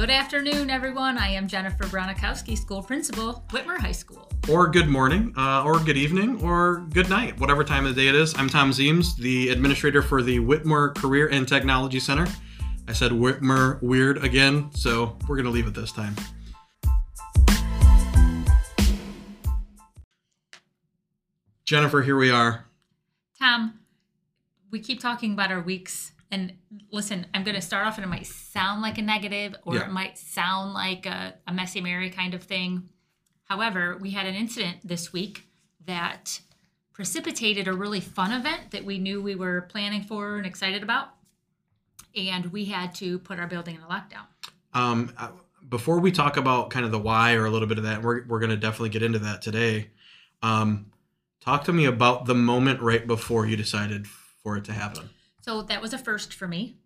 Good afternoon, everyone. I am Jennifer Bronikowski, school principal, Whitmer High School. Or good morning, uh, or good evening, or good night, whatever time of the day it is. I'm Tom Zeems, the administrator for the Whitmer Career and Technology Center. I said Whitmer weird again, so we're going to leave it this time. Jennifer, here we are. Tom, we keep talking about our weeks. And listen, I'm going to start off and it might sound like a negative or Yeah. it might sound like a, a messy Mary kind of thing. However, we had an incident this week that precipitated a really fun event that we knew we were planning for and excited about. And we had to put our building in a lockdown. Um, uh, before we talk about kind of the why or a little bit of that, we're, we're going to definitely get into that today. Um, talk to me about the moment right before you decided for it to happen. So that was a first for me.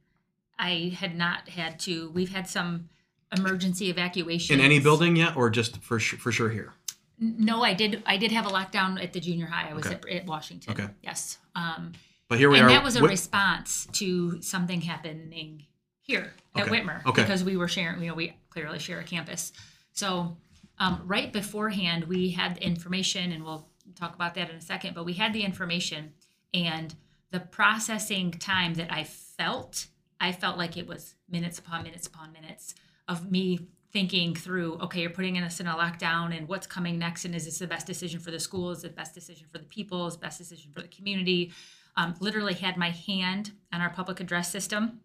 I had not had to, we've had some emergency evacuation. In any building yet, or just for su- for sure here? No, I did. I did have a lockdown at the junior high. I was Okay. at, at Washington. Okay. Yes. Um, But here we and are. And that was a Whit- response to something happening here at Okay. Whitmer Okay. because we were sharing. You know, we clearly share a campus. So um, right beforehand, we had the information, and we'll talk about that in a second. But we had the information and the processing time that I felt. I felt like it was minutes upon minutes upon minutes of me thinking through okay you're putting us in a lockdown and what's coming next and is this the best decision for the school is it the best decision for the people is the best decision for the community um, literally had my hand on our public address system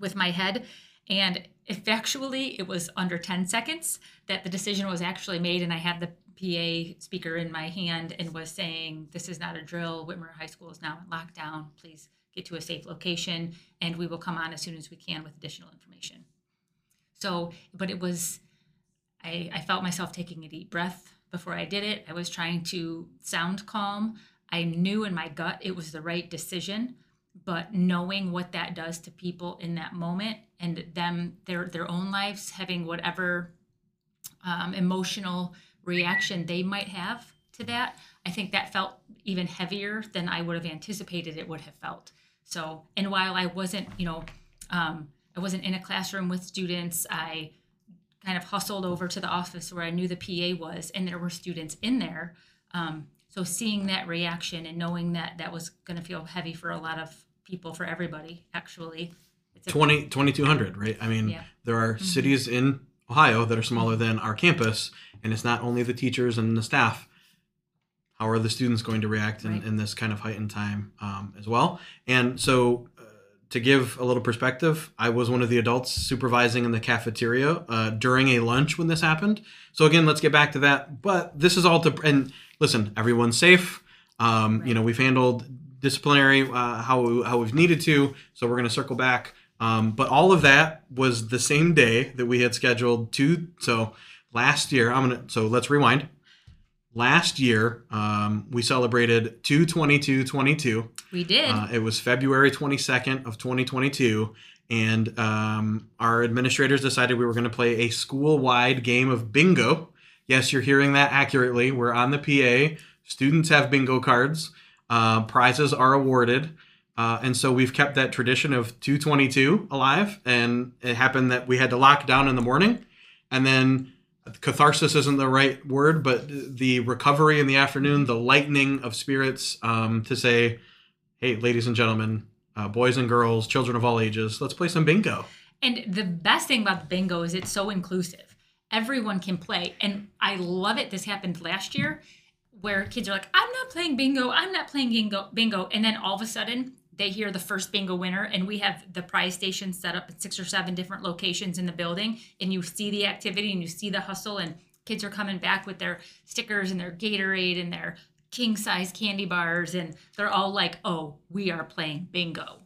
with my head and effectually it was under 10 seconds that the decision was actually made and i had the pa speaker in my hand and was saying this is not a drill whitmer high school is now in lockdown please get to a safe location and we will come on as soon as we can with additional information so but it was I, I felt myself taking a deep breath before I did it. I was trying to sound calm. I knew in my gut it was the right decision, but knowing what that does to people in that moment and them their their own lives having whatever um, emotional reaction they might have to that, I think that felt even heavier than I would have anticipated it would have felt. So, and while I wasn't, you know, um, I wasn't in a classroom with students, I kind of hustled over to the office where I knew the PA was, and there were students in there. Um, so seeing that reaction and knowing that that was going to feel heavy for a lot of people, for everybody, actually. It's 20, 2200, right? I mean, Yeah. there are cities in Ohio that are smaller than our campus, and it's not only the teachers and the staff. How are the students going to react in, Right. in this kind of heightened time um, as well? And so, uh, to give a little perspective, I was one of the adults supervising in the cafeteria uh, during a lunch when this happened. So, again, let's get back to that. But this is all to, and listen, everyone's safe. Um, You know, we've handled disciplinary uh, how, we, how we've needed to. So, we're going to circle back. Um, but all of that was the same day that we had scheduled to. So last year, I'm gonna. So let's rewind. Last year, um, we celebrated 22222. we did. Uh, it was February 22nd of 2022, and um, our administrators decided we were going to play a school-wide game of bingo. Yes, you're hearing that accurately. We're on the PA. Students have bingo cards. Uh, prizes are awarded. Uh, and so we've kept that tradition of 222 alive. And it happened that we had to lock down in the morning. And then catharsis isn't the right word, but the recovery in the afternoon, the lightening of spirits um, to say, hey, ladies and gentlemen, uh, boys and girls, children of all ages, let's play some bingo. And the best thing about bingo is it's so inclusive. Everyone can play. And I love it. This happened last year where kids are like, I'm not playing bingo. I'm not playing bingo. bingo. And then all of a sudden, they hear the first bingo winner, and we have the prize station set up at six or seven different locations in the building. And you see the activity and you see the hustle, and kids are coming back with their stickers and their Gatorade and their king size candy bars. And they're all like, oh, we are playing bingo.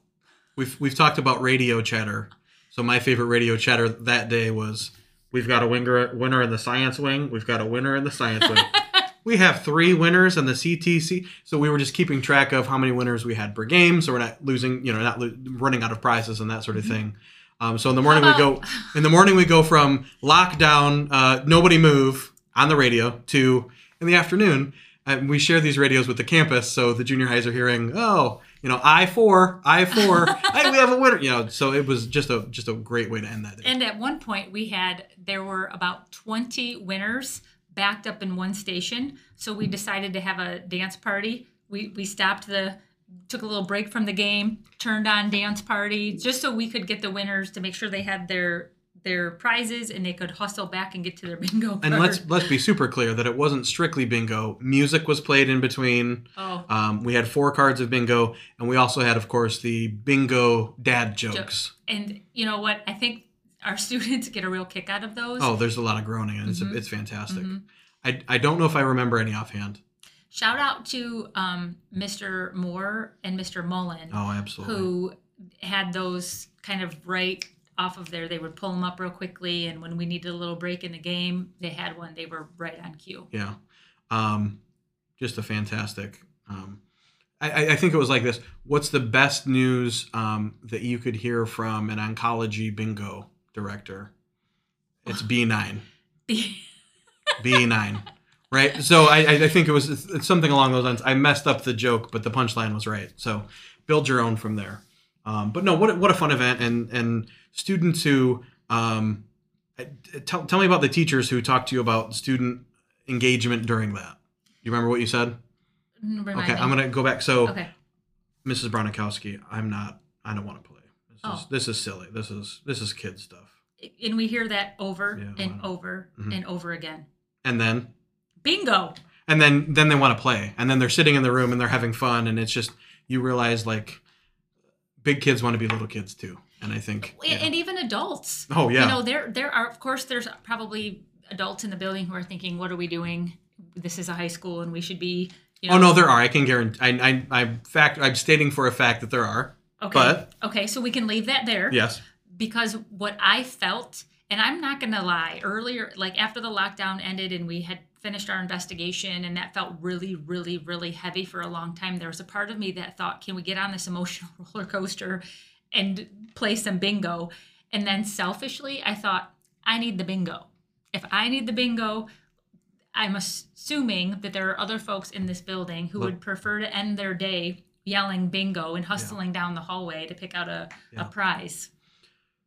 We've, we've talked about radio chatter. So my favorite radio chatter that day was we've got a winner, winner in the science wing. We've got a winner in the science wing. we have three winners in the CTC. So we were just keeping track of how many winners we had per game, so we're not losing, you know, not lo- running out of prizes and that sort of thing. Um, so in the morning we go, in the morning we go from lockdown, uh, nobody move on the radio to in the afternoon. And we share these radios with the campus, so the junior highs are hearing, oh, you know, I four, I four, hey, we have a winner. You know, so it was just a just a great way to end that day. And at one point, we had there were about twenty winners backed up in one station. So we decided to have a dance party. We we stopped the took a little break from the game, turned on dance party just so we could get the winners to make sure they had their their prizes and they could hustle back and get to their bingo card. And let's let's be super clear that it wasn't strictly bingo. Music was played in between. oh Um, we had four cards of bingo, and we also had, of course, the bingo dad jokes. and you know what? I think our students get a real kick out of those. Oh, there's a lot of groaning, and Mhm. it's it's fantastic. Mhm. I, I don't know if I remember any offhand. Shout out to um, Mr. Moore and Mr. Mullen. Oh, absolutely. who had those kind of right off of there. They would pull them up real quickly, and when we needed a little break in the game, they had one. They were right on cue. Yeah. Um, just a fantastic. Um, I, I- I think it was like this. What's the best news um, that you could hear from an oncology bingo director? It's B9. B9. Right? So I, I- I think it was it's something along those lines. I messed up the joke, but the punchline was right. So build your own from there. Um, but no, what, a- what a fun event. And, and students who, um, tell, tell me about the teachers who talked to you about student engagement during that. You remember what you said? Remind okay, me. I'm gonna go back. So, Okay. Mrs. Bronikowski, I'm not. I don't want to play. This is, Oh. this is silly. This is this is kid stuff. And we hear that over Yeah, and wow. over Mhm. and over again. And then Bingo. and then then they want to play, and then they're sitting in the room and they're having fun, and it's just you realize like big kids want to be little kids too, and I think. And, yeah. and even adults. oh yeah. You know, there there are of course there's probably adults in the building who are thinking, "What are we doing? This is a high school, and we should be." You know, oh no, there are. I can guarantee. I I I'm fact. I'm stating for a fact that there are. Okay. but- okay, so we can leave that there. Yes. because what I felt, and I'm not going to lie, earlier, like after the lockdown ended and we had finished our investigation, and that felt really, really, really heavy for a long time, there was a part of me that thought, can we get on this emotional roller coaster and play some bingo? And then selfishly, I thought, I need the bingo. If I need the bingo, I'm assuming that there are other folks in this building who Look- would prefer to end their day yelling bingo and hustling down the hallway to pick out a, Yeah. a prize.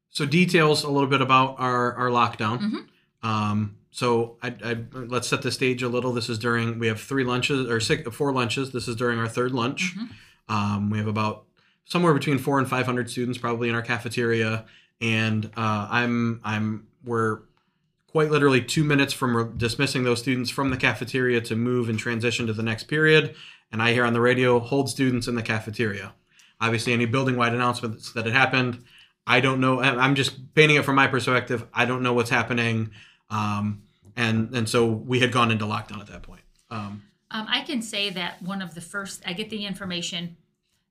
So details a little bit about our our lockdown. Mhm. Um, so I, I let's set the stage a little. This is during we have three lunches or six four lunches. This is during our third lunch. Mhm. Um, we have about somewhere between four and five hundred students probably in our cafeteria, and uh, I'm I'm we're quite literally two minutes from re- dismissing those students from the cafeteria to move and transition to the next period. And I hear on the radio, hold students in the cafeteria. Obviously, any building wide announcements that had happened, I don't know. I'm just painting it from my perspective. I don't know what's happening. Um, and, and so we had gone into lockdown at that point. Um, Um, I can say that one of the first, I get the information,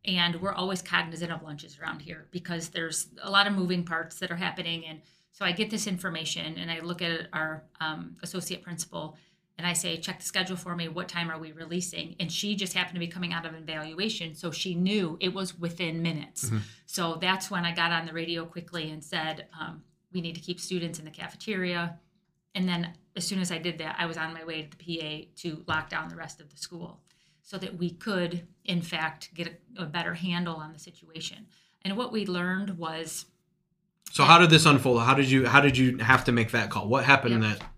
and we're always cognizant of lunches around here because there's a lot of moving parts that are happening. And so I get this information and I look at our um, associate principal and I say, check the schedule for me. What time are we releasing? And she just happened to be coming out of an evaluation. So she knew it was within minutes. Mhm. So that's when I got on the radio quickly and said, um, we need to keep students in the cafeteria. And then as soon as I did that, I was on my way to the PA to lock down the rest of the school so that we could, in fact, get a, a better handle on the situation. And what we learned was so how did this unfold? How did you how did you have to make that call? What happened Yep. that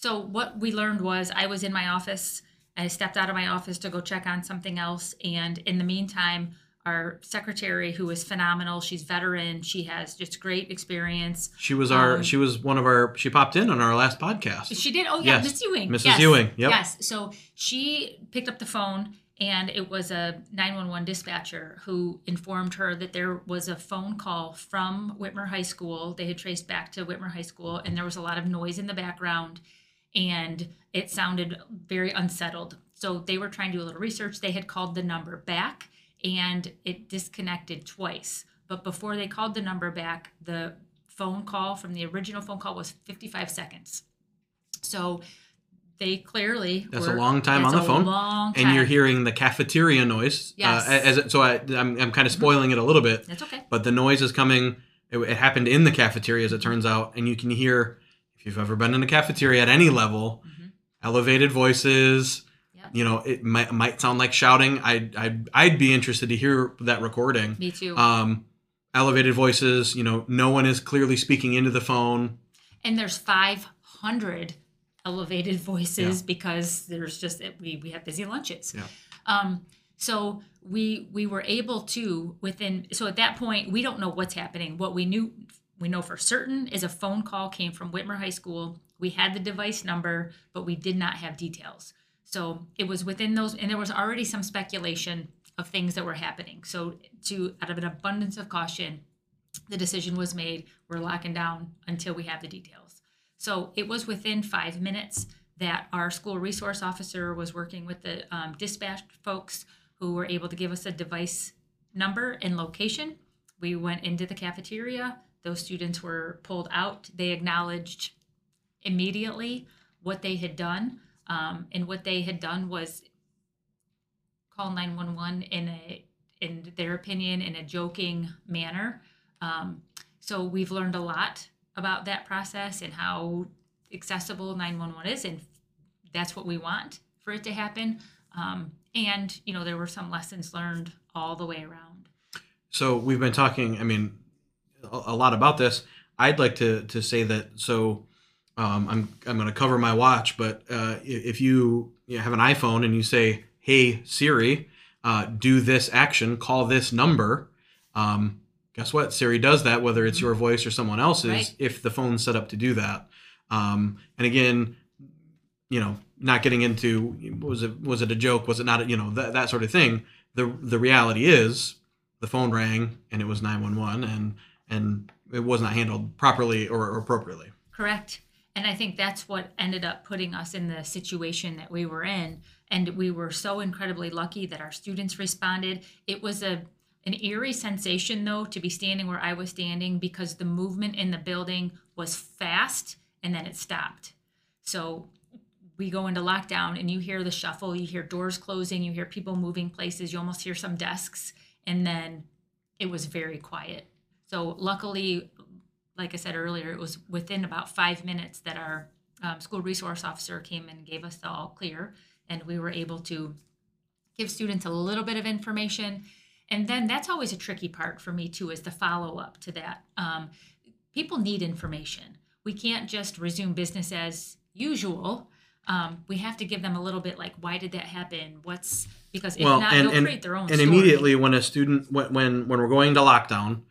so what we learned was I was in my office. I stepped out of my office to go check on something else. And in the meantime, our secretary, who is phenomenal, she's veteran, she has just great experience. she was our Um, she was one of our she popped in on our last podcast. She did. Oh yeah, Yes. Miss Ewing. Mrs. Yes. Ewing, yep. Yes. So she picked up the phone, and it was a 911 dispatcher who informed her that there was a phone call from Whitmer High School. They had traced back to Whitmer High School, and there was a lot of noise in the background, and it sounded very unsettled. So they were trying to do a little research. They had called the number back, and it disconnected twice. But before they called the number back, the phone call from the original phone call was 55 seconds. So they clearly That's a long time on the phone, long and you're hearing the cafeteria noise. Yes. Uh, as it, so I, I'm, I'm kind of spoiling it a little bit, That's okay. but the noise is coming. It, it happened in the cafeteria, as it turns out, and you can hear if you've ever been in a cafeteria at any level, Mhm. elevated voices, Yep. you know, it might, might sound like shouting. I'd, I'd, I'd be interested to hear that recording. Me too. Um, elevated voices, you know, no one is clearly speaking into the phone. and there's 500 elevated voices because there's just we we have busy lunches. Yeah. Um, so we we were able to within so at that point we don't know what's happening. What we knew we know for certain is a phone call came from Whitmer High School. We had the device number, but we did not have details. So it was within those, and there was already some speculation of things that were happening. So to out of an abundance of caution, the decision was made. We're locking down until we have the details. So it was within five minutes that our school resource officer was working with the um, dispatch folks who were able to give us a device number and location. We went into the cafeteria. Those students were pulled out. They acknowledged immediately what they had done. Um, and what they had done was call 911 in a in their opinion in a joking manner um, so we've learned a lot about that process and how accessible 911 is and that's what we want for it to happen um, and you know there were some lessons learned all the way around So we've been talking, I mean, a, lot about this. I'd like to, to say that, so um, I'm, I'm going to cover my watch, but uh, if you, you have an iPhone and you say, hey, Siri, uh, do this action, call this number, um, guess what? Siri does that, whether it's your voice or someone else's, Right. if the phone's set up to do that. Um, and again, you know, not getting into was it was it a joke? Was it not? A, you know that that sort of thing. The the reality is the phone rang and it was 911 and and it was not handled properly or, appropriately. Correct. And I think that's what ended up putting us in the situation that we were in. And we were so incredibly lucky that our students responded. It was a an eerie sensation though to be standing where I was standing because the movement in the building was fast and then it stopped. So we go into lockdown and you hear the shuffle, you hear doors closing, you hear people moving places, you almost hear some desks, and then it was very quiet. So luckily, like I said earlier, it was within about five minutes that our um, school resource officer came and gave us the all clear, and we were able to give students a little bit of information. And then that's always a tricky part for me too, is the follow up to that. Um, people need information. We can't just resume business as usual. Um, we have to give them a little bit like, why did that happen? What's because if not, and they'll and, create their own. and story. immediately when a student when, when when we're going to lockdown,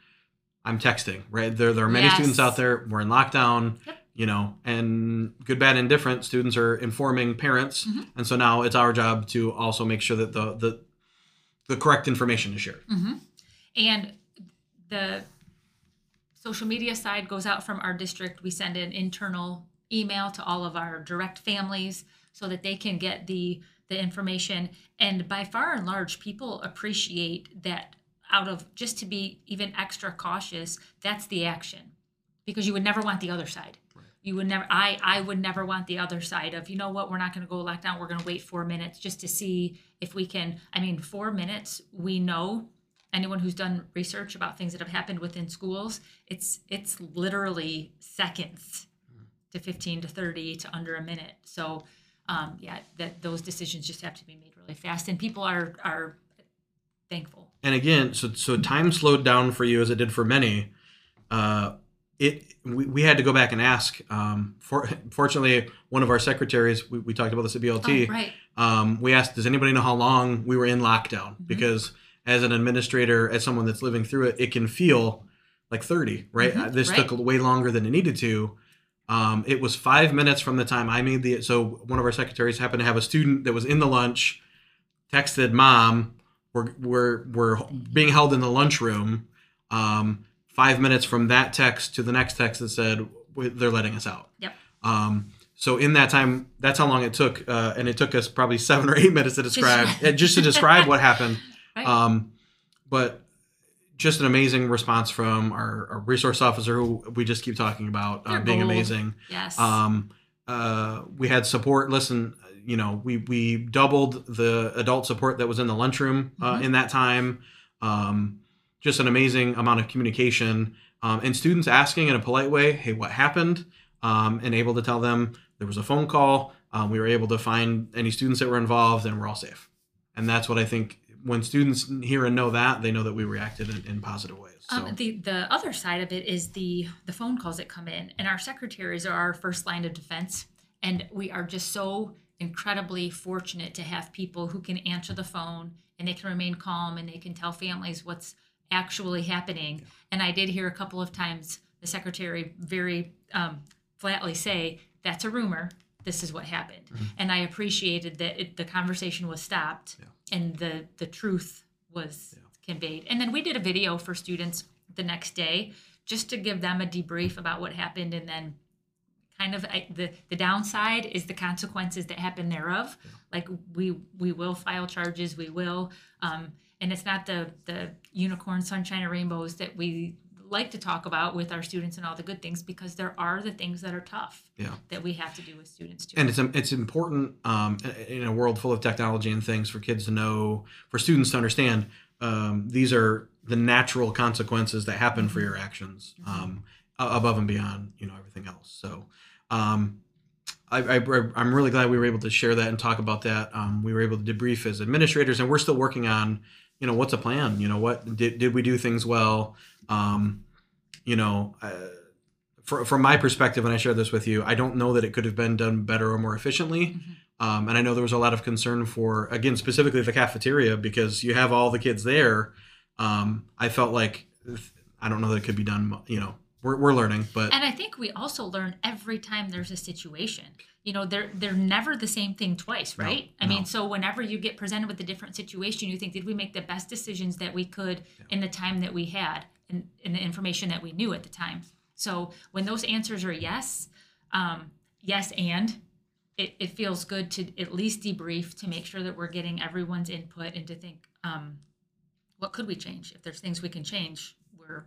I'm texting. Right there, there are many Yes. students out there. We're in lockdown. Yep. You know, and good, bad, indifferent students are informing parents, Mhm. and so now it's our job to also make sure that the the the correct information is shared. hmm And the social media side goes out from our district. We send an internal email to all of our direct families so that they can get the the information. And by far and large, people appreciate that out of just to be even extra cautious, that's the action. Because you would never want the other side. You would never I I would never want the other side of, you know what, we're not gonna go lock down, we're gonna wait four minutes just to see if we can I mean, four minutes, we know anyone who's done research about things that have happened within schools, it's it's literally seconds to 15 to 30 to under a minute. So um, yeah, that those decisions just have to be made really fast, and people are are thankful. And again, so so time slowed down for you as it did for many. Uh, it we, we had to go back and ask. Um, for, fortunately, one of our secretaries, we, we talked about this at BLT. Oh, right. um, we asked, does anybody know how long we were in lockdown? Mm-hmm. Because as an administrator, as someone that's living through it, it can feel like 30, right? Mhm, Uh, This right. took way longer than it needed to. Um, it was five minutes from the time I made the. So one of our secretaries happened to have a student that was in the lunch, texted mom, we're we're we're being held in the lunchroom. Um, five minutes from that text to the next text that said they're letting us out. Yep. Um, so in that time, that's how long it took, uh, and it took us probably seven or eight minutes to describe, just to describe what happened. Right. Um, but just an amazing response from our, our resource officer, who we just keep talking about uh, being gold. amazing. yes. Um, uh, we had support. Listen, you know, we we doubled the adult support that was in the lunchroom uh, Mhm. in that time. Um, just an amazing amount of communication um, and students asking in a polite way, "Hey, what happened?" Um, and able to tell them there was a phone call. Um, we were able to find any students that were involved, and we're all safe. And that's what I think. When students hear and know that, they know that we reacted in, in positive ways. So. Um, the the other side of it is the the phone calls that come in, and our secretaries are our first line of defense, and we are just so incredibly fortunate to have people who can answer the phone and they can remain calm and they can tell families what's actually happening. And I did hear a couple of times the secretary very um, flatly say, "That's a rumor. This is what happened." And I appreciated that it, the conversation was stopped and the the truth was conveyed. And then we did a video for students the next day just to give them a debrief about what happened and then kind of I, the the downside is the consequences that happen thereof like we we will file charges we will um, and it's not the the unicorn sunshine and rainbows that we like to talk about with our students and all the good things because there are the things that are tough Yeah. that we have to do with students too and it's it's important um, in a world full of technology and things for kids to know, for students to understand. Um, these are the natural consequences that happen for your actions, um, a- above and beyond you know everything else. So. Um, I, I, I'm really glad we were able to share that and talk about that. Um, we were able to debrief as administrators, and we're still working on, you know, what's a plan? You know, what did, did we do things well? Um, you know, uh, for, from my perspective, and I shared this with you, I don't know that it could have been done better or more efficiently. Um, and I know there was a lot of concern for, again, specifically the cafeteria because you have all the kids there. Um, I felt like I don't know that it could be done. You know, we're, we're learning, but And I think we also learn every time there's a situation. You know, they're they're never the same thing twice, No, right? I no. mean, so whenever you get presented with a different situation, you think, did we make the best decisions that we could in the time that we had and in the information that we knew at the time? So when those answers are yes, um, yes, and it, it feels good to at least debrief to make sure that we're getting everyone's input and to think, um, what could we change? If there's things we can change, we're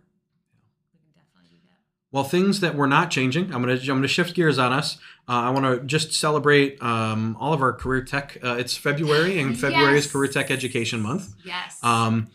we can definitely do that. Well, things that we're not changing. I'm gonna I'm gonna shift gears on us. Uh, I want to just celebrate um, all of our career tech. Uh, it's February, and February is Career Tech Education Month. Yes. Um,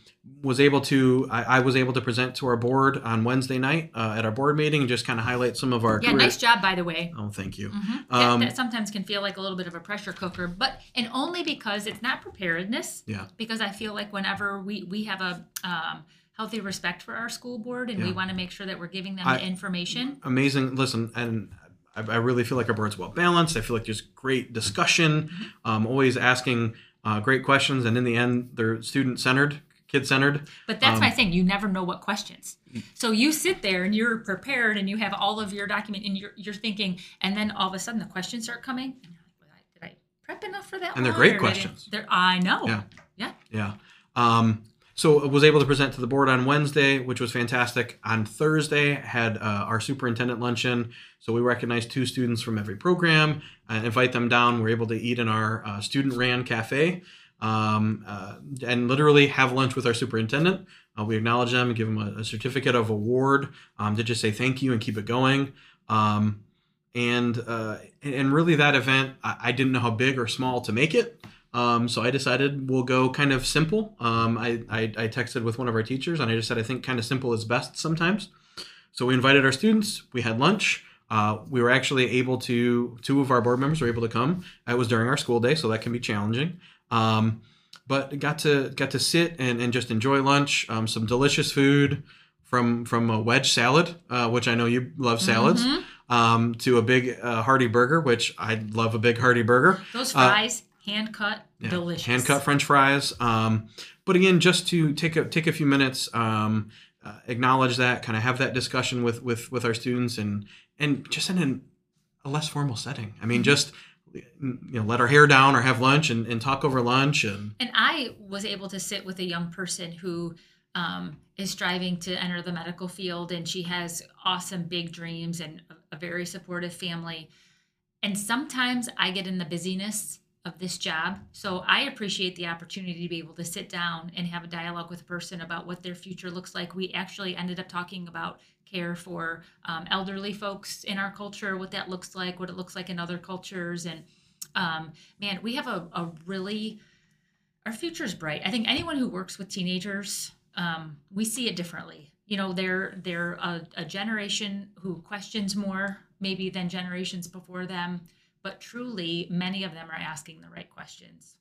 was able to I, I was able to present to our board on Wednesday night uh, at our board meeting and just kind of highlight some of our yeah, career. nice job, by the way. Oh, thank you. Mhm. Um, that, that sometimes can feel like a little bit of a pressure cooker, but and only because it's not preparedness. Yeah. Because I feel like whenever we we have a um, healthy respect for our school board and we Yeah. want to make sure that we're giving them I- the information. amazing. Listen, and I, I really feel like our board's well balanced. I feel like there's great discussion, Mm-hmm. um, always asking uh, great questions, and in the end, they're student centered, kid centered. But that's Um, my thing. You never know what questions. So you sit there and you're prepared and you have all of your document and you're you're thinking, and then all of a sudden the questions start coming. And you're like, well, I- did I prep enough for that? And they're one, great or did I- questions. They're, I know. Yeah. Yeah. Yeah. Um, so I was able to present to the board on Wednesday, which was fantastic. On Thursday, had uh, our superintendent luncheon. So we recognized two students from every program and invite them down. We're able to eat in our uh, student ran cafe um, uh, and literally have lunch with our superintendent. Uh, we acknowledge them and give them a, a certificate of award um, to just say thank you and keep it going. Um, and uh, and really that event, I, I didn't know how big or small to make it. Um, so I decided we'll go kind of simple. Um, I, I, I texted with one of our teachers and I just said I think kind of simple is best sometimes. So we invited our students. We had lunch. Uh, we were actually able to two of our board members were able to come. It was during our school day, so that can be challenging. Um, but got to got to sit and, and just enjoy lunch. Um, some delicious food from from a wedge salad, uh, which I know you love salads, Mhm. um, to a big uh, hearty burger, which I love a big hearty burger. Those Uh, fries, hand cut, Yeah, delicious. hand cut French fries. Um, but again, just to take a take a few minutes, um, uh, acknowledge that, kind of have that discussion with with with our students, and and just in an, a less formal setting. I mean, Mhm. just you know, let our hair down or have lunch and, and talk over lunch and And I was able to sit with a young person who um, is striving to enter the medical field, and she has awesome big dreams and a, a very supportive family. And sometimes I get in the busyness of this job. So I appreciate the opportunity to be able to sit down and have a dialogue with a person about what their future looks like. We actually ended up talking about care for um, elderly folks in our culture, what that looks like, what it looks like in other cultures. And um, man, we have a, a really, our future is bright. I think anyone who works with teenagers, um, we see it differently. You know, they're they're a, a generation who questions more maybe than generations before them, but truly, many of them are asking the right questions.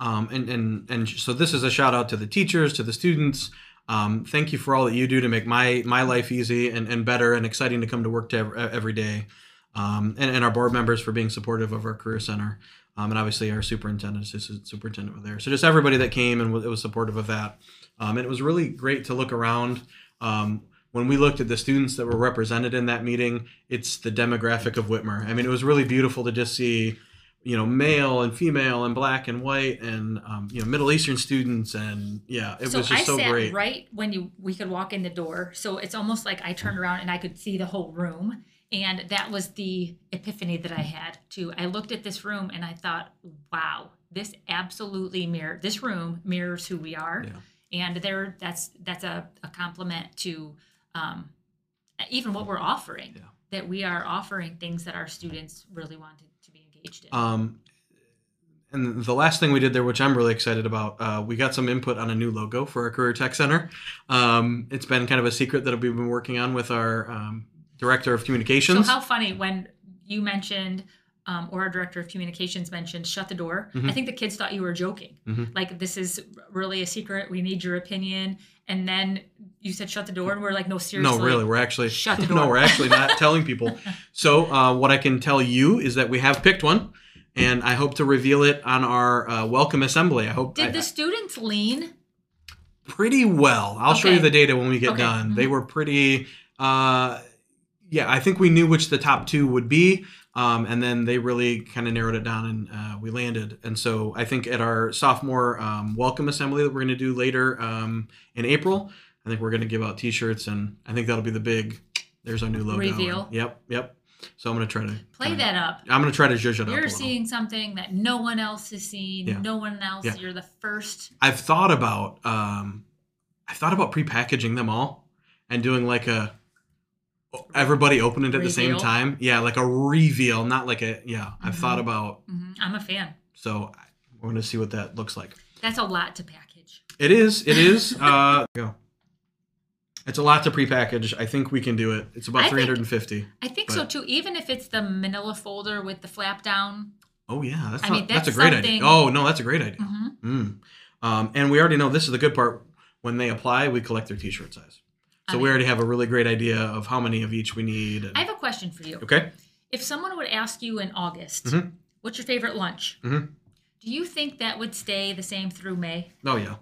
Um, and and and so this is a shout out to the teachers, to the students. Um, thank you for all that you do to make my my life easy and, and better and exciting to come to work to every, every day. Um, and, and our board members for being supportive of our career center. Um, and obviously our superintendent, assistant superintendent were there. So just everybody that came and was, was supportive of that. Um, and it was really great to look around. Um, when we looked at the students that were represented in that meeting, it's the demographic of Whitmer. I mean, it was really beautiful to just see, you know, male and female and black and white and um, you know Middle Eastern students and yeah, it so was just I so sat great. right when you we could walk in the door. So it's almost like I turned around and I could see the whole room. And that was the epiphany that I had too. I looked at this room and I thought, wow, this absolutely mirror this room mirrors who we are. Yeah. And there that's that's a, a compliment to um, even what we're offering. Yeah. That we are offering things that our students really wanted to be engaged in. Um, and the last thing we did there, which I'm really excited about, uh, we got some input on a new logo for our Career Tech Center. Um, it's been kind of a secret that we've been working on with our um, director of communications. So communications. how funny when you mentioned, um, or our director of communications mentioned, shut the door. Mm-hmm. I think the kids thought you were joking. Mhm. Like this is really a secret. We need your opinion. And then you said shut the door, and we're like, no, seriously. no, really, we're actually Shut the door no, we're actually not telling people. So uh, what I can tell you is that we have picked one, and I hope to reveal it on our uh, welcome assembly. I hope Did I- the students lean? pretty well. I'll show you the data when we get Okay. done. They Mhm. were pretty. Uh, yeah, I think we knew which the top two would be, um, and then they really kind of narrowed it down, and uh, we landed. And so I think at our sophomore um, welcome assembly that we're going to do later um, in April, I think we're going to give out T-shirts, and I think that'll be the big. There's our new logo. Reveal. And- yep, yep. So I'm going to try to Play that up. I'm going to try to zhuzh it up. You're seeing something that no one else has seen. Yeah. No one else. Yeah. You're the first. I've thought about um, I've thought about prepackaging them all and doing like a everybody open it at the same time. Yeah, like a reveal, not like a yeah. I've Mhm. thought about Mhm. I'm a fan. so we're gonna see what that looks like. That's a lot to package. It is. It is. uh, go. It's a lot to prepackage. I think we can do it. It's I about think- 350. I think so too. Even if it's the Manila folder with the flap down. Oh yeah, that's I not, mean, that's, a that's great idea. Oh no, that's a great idea. Mhm. Mm. Um, and we already know this is the good part. When they apply, we collect their T-shirt size. I So we already have a really great idea of how many of each we need. and- I have a question for you. okay. If someone would ask you in August, Mhm. what's your favorite lunch? Mhm. Do you think that would stay the same through May? Oh yeah.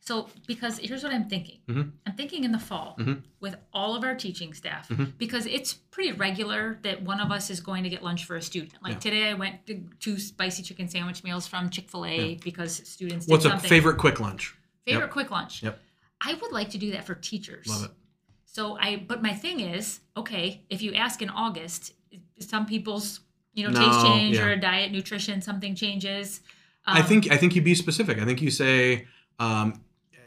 So, because here's what I'm thinking. Mhm. I'm thinking in the fall Mhm. with all of our teaching staff, Mhm. because it's pretty regular that one of us is going to get lunch for a student. Like Yeah. today, I went to two spicy chicken sandwich meals from Chick Fil A Yeah. because students What's a favorite quick lunch? favorite Yep. quick lunch? Yep. I would like to do that for teachers. Love it. So I, but my thing is, okay, if you ask in August, some people's you know No, taste change yeah. or diet, nutrition, something changes. I Um, think I think you be specific. I think you say. Um,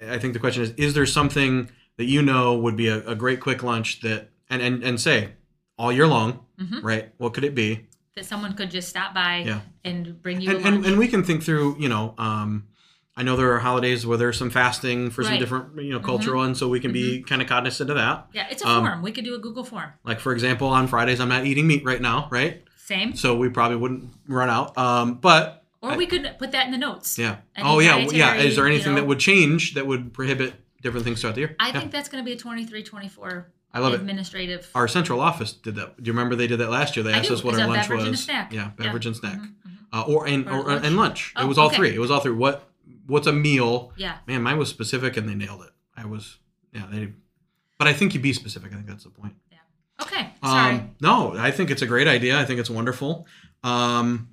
I think the question is: Is there something that you know would be a, a great quick lunch that and and and say all year long, Mhm. right? What could it be? that someone could just stop by Yeah. and bring you And, a lunch. and and we can think through. You know, um, I know there are holidays where there's some fasting for some different you know Mhm. cultural, and so we can be kind of cognizant of that. yeah, it's a um, form. We could do a Google form. Like for example, on Fridays I'm not eating meat right now, right? Same. So we probably wouldn't run out. Um, but Or I- we could put that in the notes. yeah. Any oh yeah, yeah. Is there you anything know- that would change that would prohibit different things throughout the year? I Yeah. think that's going to be a 23, 24 I love it. administrative. Our central office did that. Do you remember they did that last year? They asked us what our lunch beverage was. and a snack. Yeah, beverage and snack. Mhm, mhm. Uh, or and Or or, lunch. and lunch. Oh, it was all okay. three. It was all three. What what's a meal? Yeah. Man, mine was specific and they nailed it. I was yeah, they but I think you be specific. I think that's the point. Yeah. Okay. Sorry. Um, no, I think it's a great idea. I think it's wonderful. Um,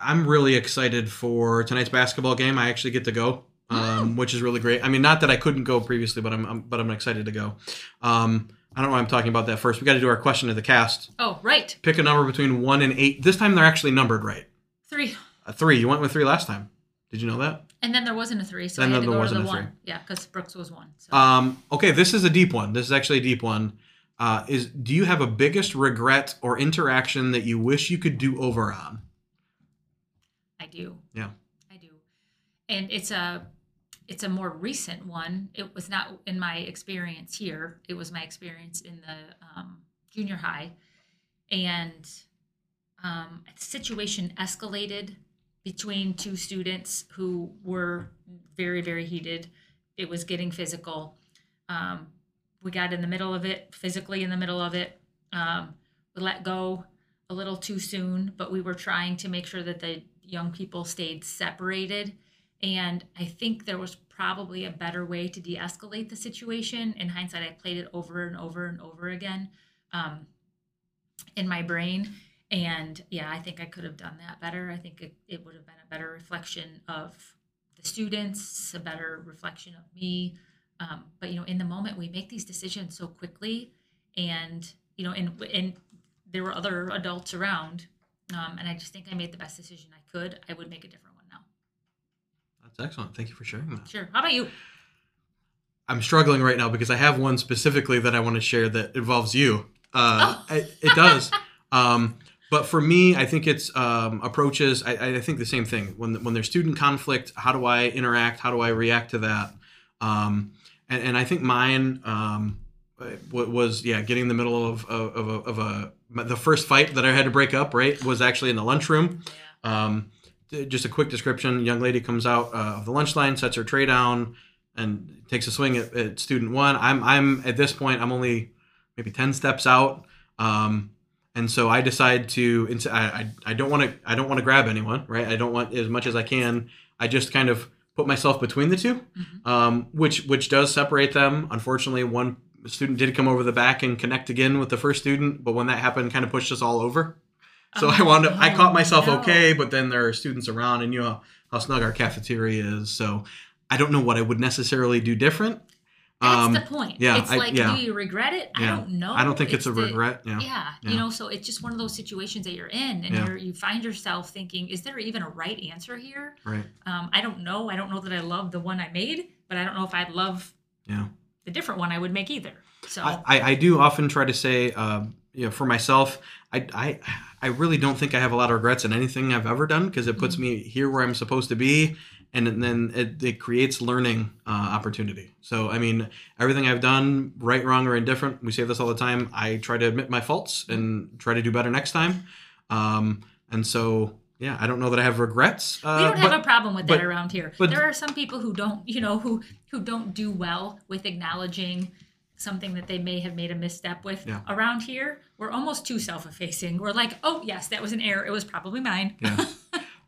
I'm really excited for tonight's basketball game. I actually get to go, um, which is really great. I mean, not that I couldn't go previously, but I'm, I'm but I'm excited to go. Um, I don't know why I'm talking about that first. We got to do our question of the cast. oh, right. Pick a number between one and eight. This time they're actually numbered right. Three. A three. You went with three last time. Did you know that? And then there wasn't a three, so And I had then to there go to the wasn't a one. three. Yeah, because Brooks was one. So. Um, okay, this is a deep one. This is actually a deep one. Uh, is do you have a biggest regret or interaction that you wish you could do over on? I do. Yeah. I do. And it's a it's a more recent one. It was not in my experience here. It was my experience in the um, junior high. And um, a situation escalated between two students who were very, very heated. It was getting physical. Um, we got in the middle of it, physically in the middle of it. Um, we let go a little too soon, but we were trying to make sure that the young people stayed separated. And I think there was probably a better way to de escalate the situation. In hindsight, I played it over and over and over again um, in my brain. And yeah, I think I could have done that better. I think it, it would have been a better reflection of the students, a better reflection of me. Um, but you know, in the moment, we make these decisions so quickly, and you know, and and there were other adults around, um, and I just think I made the best decision I could. I would make a different one now. That's excellent. Thank you for sharing that. Sure. How about you? I'm struggling right now because I have one specifically that I want to share that involves you. Uh, Oh. it, it does. um, but for me, I think it's um, approaches. I, I think the same thing. When when there's student conflict, how do I interact? How do I react to that? Um, and, and I think mine um, was yeah, getting in the middle of of, of, a, of a the first fight that I had to break up. Right, was actually in the lunchroom. Um, just a quick description: young lady comes out uh, of the lunch line, sets her tray down, and takes a swing at, at student one. I'm I'm at this point I'm only maybe ten steps out, um, and so I decide to. I I, I don't want to I don't want to grab anyone, right? I don't want as much as I can. I just kind of put myself between the 2 Mhm. um, which which does separate them. Unfortunately, one student did come over the back and connect again with the first student, but when that happened, kind of pushed us all over. So I Oh, wound up. I caught myself no. okay, but then there are students around, and you know how snug our cafeteria is. So I don't know what I would necessarily do different. That's Um, the point. yeah, It's I- like, yeah. do you regret it? I don't know. I don't think it's, a the- regret. Yeah. Yeah, Yeah. you know, so it's just one of those situations that you're in, and Yeah. you're, you find yourself thinking, "Is there even a right answer here?" Right. Um, I don't know. I don't know that I love the one I made, but I don't know if I'd love Yeah. the different one I would make either. So I, I, I do often try to say, um, you know, for myself, I, I, I really don't think I have a lot of regrets in anything I've ever done because it puts me here where I'm supposed to be, and then it, it creates learning uh, opportunity. So, I mean, everything I've done, right, wrong, or indifferent, we say this all the time. I try to admit my faults and try to do better next time. Um, and so, yeah, I don't know that I have regrets. Uh, we don't but, have a problem with but- that around here. but- there are some people who don't, you know, who who don't do well with acknowledging something that they may have made a misstep with. Yeah. Around here, we're almost too self-effacing. We're like, "Oh, yes, that was an error. It was probably mine." Yeah.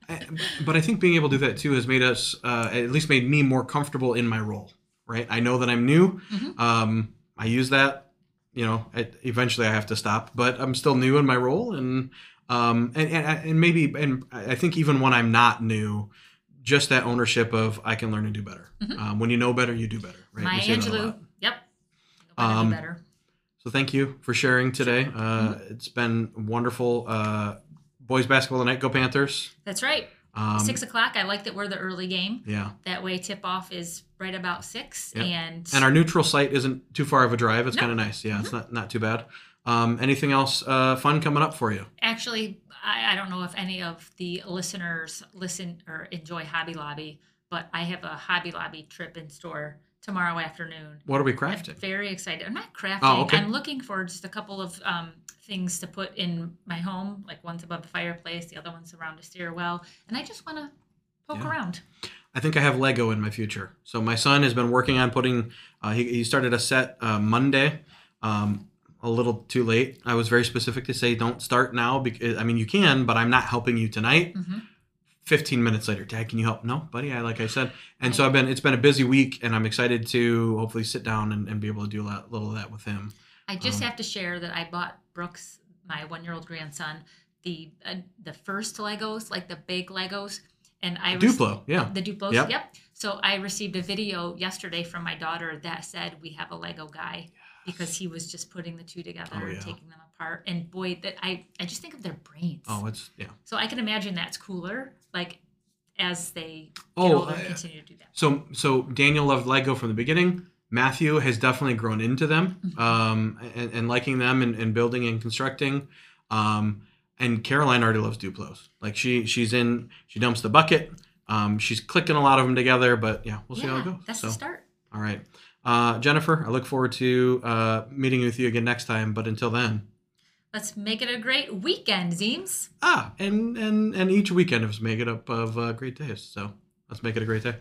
I- but I think being able to do that too has made us, uh, at least made me more comfortable in my role, right? I know that I'm new. Mhm. Um, I use that, you know, I, eventually I have to stop, but I'm still new in my role. And, um, and, and, and maybe, and I think even when I'm not new, just that ownership of I can learn and do better. Mhm. Um, when you know better, you do better, right? Maya We say that a Angelou. Yep. Better, Um, better. So thank you for sharing today. Uh, Mm-hmm. It's been wonderful. Uh, boys basketball tonight, go Panthers. That's right. Um, six o'clock. I like that we're the early game. yeah. That way, tip off is right about six, Yeah. and And our neutral site isn't too far of a drive. It's No. kind of nice. Yeah, it's not not too bad. Um, anything else uh, fun coming up for you? actually, I, I don't know if any of the listeners listen or enjoy Hobby Lobby, but I have a Hobby Lobby trip in store tomorrow afternoon. What are we I'm crafting? very excited. I'm not crafting. Oh, okay. I'm looking for just a couple of um, things to put in my home. Like one's above the fireplace, the other one's around a stairwell, and I just want to poke Yeah. around. I think I have Lego in my future. So my son has been working on putting. Uh, he, he started a set uh, Monday. Um, a little too late. I was very specific to say don't start now because I mean you can, but I'm not helping you tonight. Mhm. 15 minutes later, Dad, can you help? No, buddy. I like I said, and so I've been. It's been a busy week, and I'm excited to hopefully sit down and, and be able to do a lot, little of that with him. I just Um, have to share that I bought Brooks, my one-year-old grandson, the uh, the first Legos, like the big Legos, and I rec- Duplo, yeah. the Duplos. Yep. Yep. So I received a video yesterday from my daughter that said we have a Lego guy because he was just putting the two together Oh, and taking them apart. And boy, that I I just think of their brains. Oh, it's yeah. So I can imagine that's cooler, like as they get Oh, older and continue to do that. So so Daniel loved Lego from the beginning. Matthew has definitely grown into them Mhm. um, and, and liking them and, and building and constructing. Um, and Caroline already loves Duplos. Like she she's in she dumps the bucket. Um, she's clicking a lot of them together, but yeah, we'll see how it goes. that's so the start. all right, uh, Jennifer, I look forward to uh, meeting with you again next time. But until then, Let's make it a great weekend, Zeems. Ah, and and and each weekend is make it up of uh, great days. So let's make it a great day.